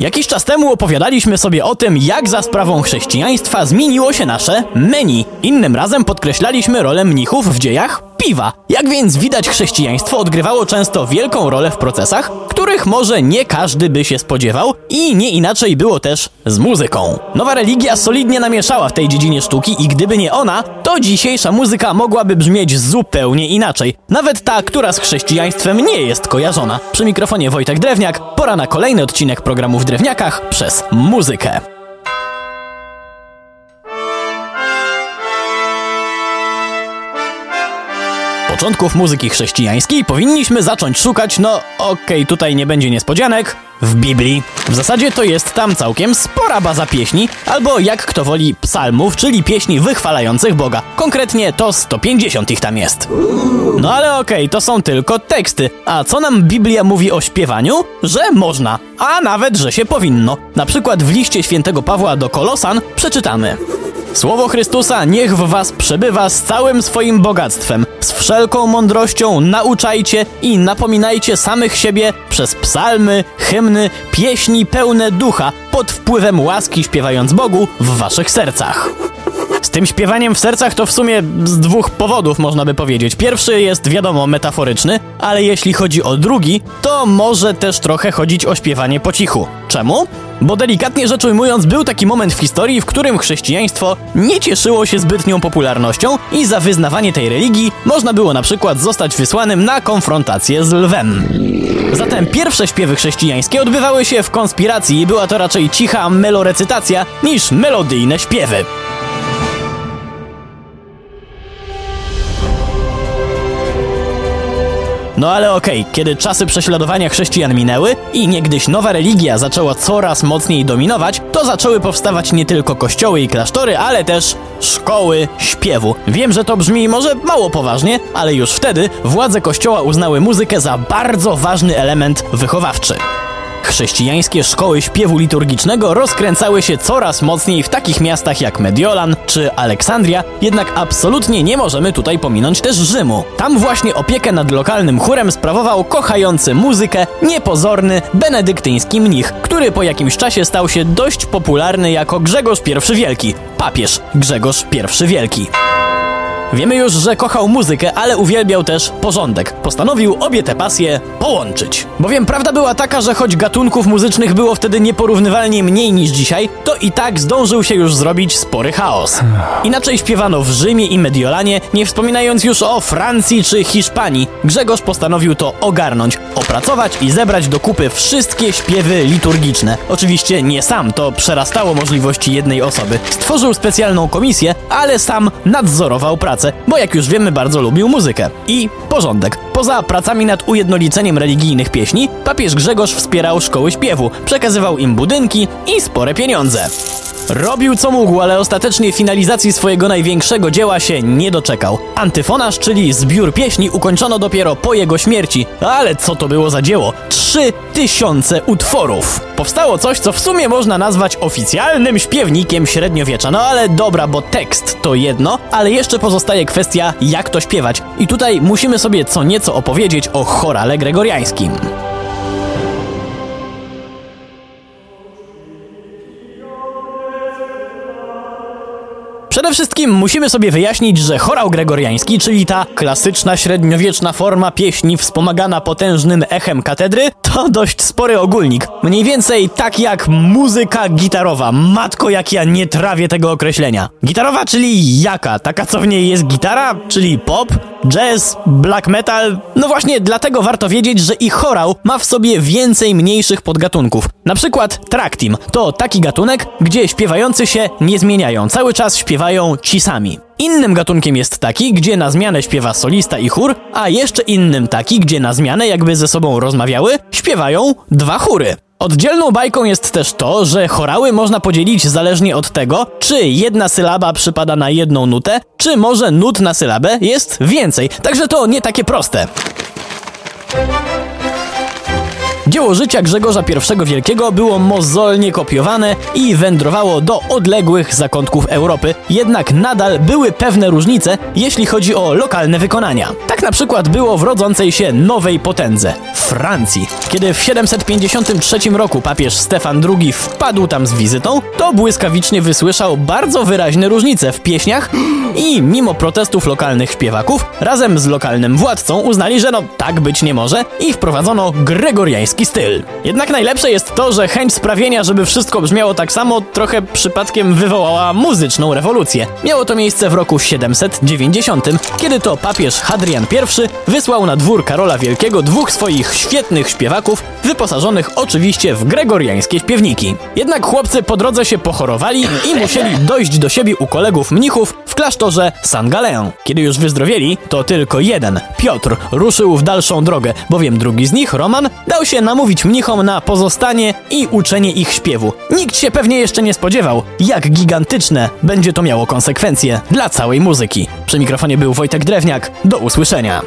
Jakiś czas temu opowiadaliśmy sobie o tym, jak za sprawą chrześcijaństwa zmieniło się nasze menu. Innym razem podkreślaliśmy rolę mnichów w dziejach piwa. Jak więc widać, chrześcijaństwo odgrywało często wielką rolę w procesach, których może nie każdy by się spodziewał i nie inaczej było też z muzyką. Nowa religia solidnie namieszała w tej dziedzinie sztuki i gdyby nie ona, to dzisiejsza muzyka mogłaby brzmieć zupełnie inaczej. Nawet ta, która z chrześcijaństwem nie jest kojarzona. Przy mikrofonie Wojtek Drewniak, pora na kolejny odcinek programu w Drewniakach przez muzykę. Początków muzyki chrześcijańskiej powinniśmy zacząć szukać, no okej, okay, tutaj nie będzie niespodzianek, w Biblii. W zasadzie to jest tam całkiem spora baza pieśni, albo jak kto woli psalmów, czyli pieśni wychwalających Boga. Konkretnie to 150 ich tam jest. No ale okej, okay, to są tylko teksty. A co nam Biblia mówi o śpiewaniu? Że można, a nawet, że się powinno. Na przykład w liście świętego Pawła do Kolosan przeczytamy. Słowo Chrystusa niech w was przebywa z całym swoim bogactwem. Wszelką mądrością nauczajcie i napominajcie samych siebie przez psalmy, hymny, pieśni pełne ducha, pod wpływem łaski śpiewając Bogu w waszych sercach. Z tym śpiewaniem w sercach to w sumie z dwóch powodów można by powiedzieć. Pierwszy jest wiadomo metaforyczny, ale jeśli chodzi o drugi, to może też trochę chodzić o śpiewanie po cichu. Czemu? Bo delikatnie rzecz ujmując, był taki moment w historii, w którym chrześcijaństwo nie cieszyło się zbytnią popularnością i za wyznawanie tej religii można było na przykład zostać wysłanym na konfrontację z lwem. Zatem pierwsze śpiewy chrześcijańskie odbywały się w konspiracji i była to raczej cicha melorecytacja niż melodyjne śpiewy. No ale okej, okay, kiedy czasy prześladowania chrześcijan minęły i niegdyś nowa religia zaczęła coraz mocniej dominować, to zaczęły powstawać nie tylko kościoły i klasztory, ale też szkoły śpiewu. Wiem, że to brzmi może mało poważnie, ale już wtedy władze kościoła uznały muzykę za bardzo ważny element wychowawczy. Chrześcijańskie szkoły śpiewu liturgicznego rozkręcały się coraz mocniej w takich miastach jak Mediolan czy Aleksandria, jednak absolutnie nie możemy tutaj pominąć też Rzymu. Tam właśnie opiekę nad lokalnym chórem sprawował kochający muzykę, niepozorny, benedyktyński mnich, który po jakimś czasie stał się dość popularny jako Grzegorz I Wielki, papież Grzegorz I Wielki. Wiemy już, że kochał muzykę, ale uwielbiał też porządek. Postanowił obie te pasje połączyć. Bowiem prawda była taka, że choć gatunków muzycznych było wtedy nieporównywalnie mniej niż dzisiaj, to i tak zdążył się już zrobić spory chaos. Inaczej śpiewano w Rzymie i Mediolanie, nie wspominając już o Francji czy Hiszpanii. Grzegorz postanowił to ogarnąć, opracować i zebrać do kupy wszystkie śpiewy liturgiczne. Oczywiście nie sam, to przerastało możliwości jednej osoby. Stworzył specjalną komisję, ale sam nadzorował pracę pracę, bo jak już wiemy bardzo lubił muzykę. I porządek. Poza pracami nad ujednoliceniem religijnych pieśni, papież Grzegorz wspierał szkoły śpiewu, przekazywał im budynki i spore pieniądze. Robił co mógł, ale ostatecznie finalizacji swojego największego dzieła się nie doczekał. Antyfonaż, czyli zbiór pieśni, ukończono dopiero po jego śmierci. Ale co to było za dzieło? Trzy tysiące utworów! Powstało coś, co w sumie można nazwać oficjalnym śpiewnikiem średniowiecza. No ale dobra, bo tekst to jedno, ale jeszcze pozostaje kwestia, jak to śpiewać. I tutaj musimy sobie co nieco opowiedzieć o chorale gregoriańskim. Przede wszystkim musimy sobie wyjaśnić, że chorał gregoriański, czyli ta klasyczna średniowieczna forma pieśni wspomagana potężnym echem katedry, to dość spory ogólnik. Mniej więcej tak jak muzyka gitarowa. Matko, jak ja nie trawię tego określenia. Gitarowa, czyli jaka? Taka, co w niej jest gitara? Czyli pop? Jazz? Black metal? No właśnie, dlatego warto wiedzieć, że i chorał ma w sobie więcej mniejszych podgatunków. Na przykład traktim to taki gatunek, gdzie śpiewający się nie zmieniają. Cały czas śpiewają ci sami. Innym gatunkiem jest taki, gdzie na zmianę śpiewa solista i chór, a jeszcze innym taki, gdzie na zmianę jakby ze sobą rozmawiały, śpiewają dwa chóry. Oddzielną bajką jest też to, że chorały można podzielić zależnie od tego, czy jedna sylaba przypada na jedną nutę, czy może nut na sylabę jest więcej. Także to nie takie proste. Dzieło życia Grzegorza I Wielkiego było mozolnie kopiowane i wędrowało do odległych zakątków Europy, jednak nadal były pewne różnice, jeśli chodzi o lokalne wykonania. Tak na przykład było w rodzącej się nowej potędze Francji. Kiedy w 753 roku papież Stefan II wpadł tam z wizytą, to błyskawicznie wysłyszał bardzo wyraźne różnice w pieśniach i mimo protestów lokalnych śpiewaków, razem z lokalnym władcą uznali, że no tak być nie może i wprowadzono gregoriański styl. Jednak najlepsze jest to, że chęć sprawienia, żeby wszystko brzmiało tak samo, trochę przypadkiem wywołała muzyczną rewolucję. Miało to miejsce w roku 790, kiedy to papież Hadrian I wysłał na dwór Karola Wielkiego dwóch swoich świetnych śpiewaków, wyposażonych oczywiście w gregoriańskie śpiewniki. Jednak chłopcy po drodze się pochorowali i musieli dojść do siebie u kolegów mnichów w klasztorze San Galeon. Kiedy już wyzdrowieli, to tylko jeden, Piotr, ruszył w dalszą drogę, bowiem drugi z nich, Roman, dał się namówić mnichom na pozostanie i uczenie ich śpiewu. Nikt się pewnie jeszcze nie spodziewał, jak gigantyczne będzie to miało konsekwencje dla całej muzyki. Przy mikrofonie był Wojtek Drewniak. Do usłyszenia.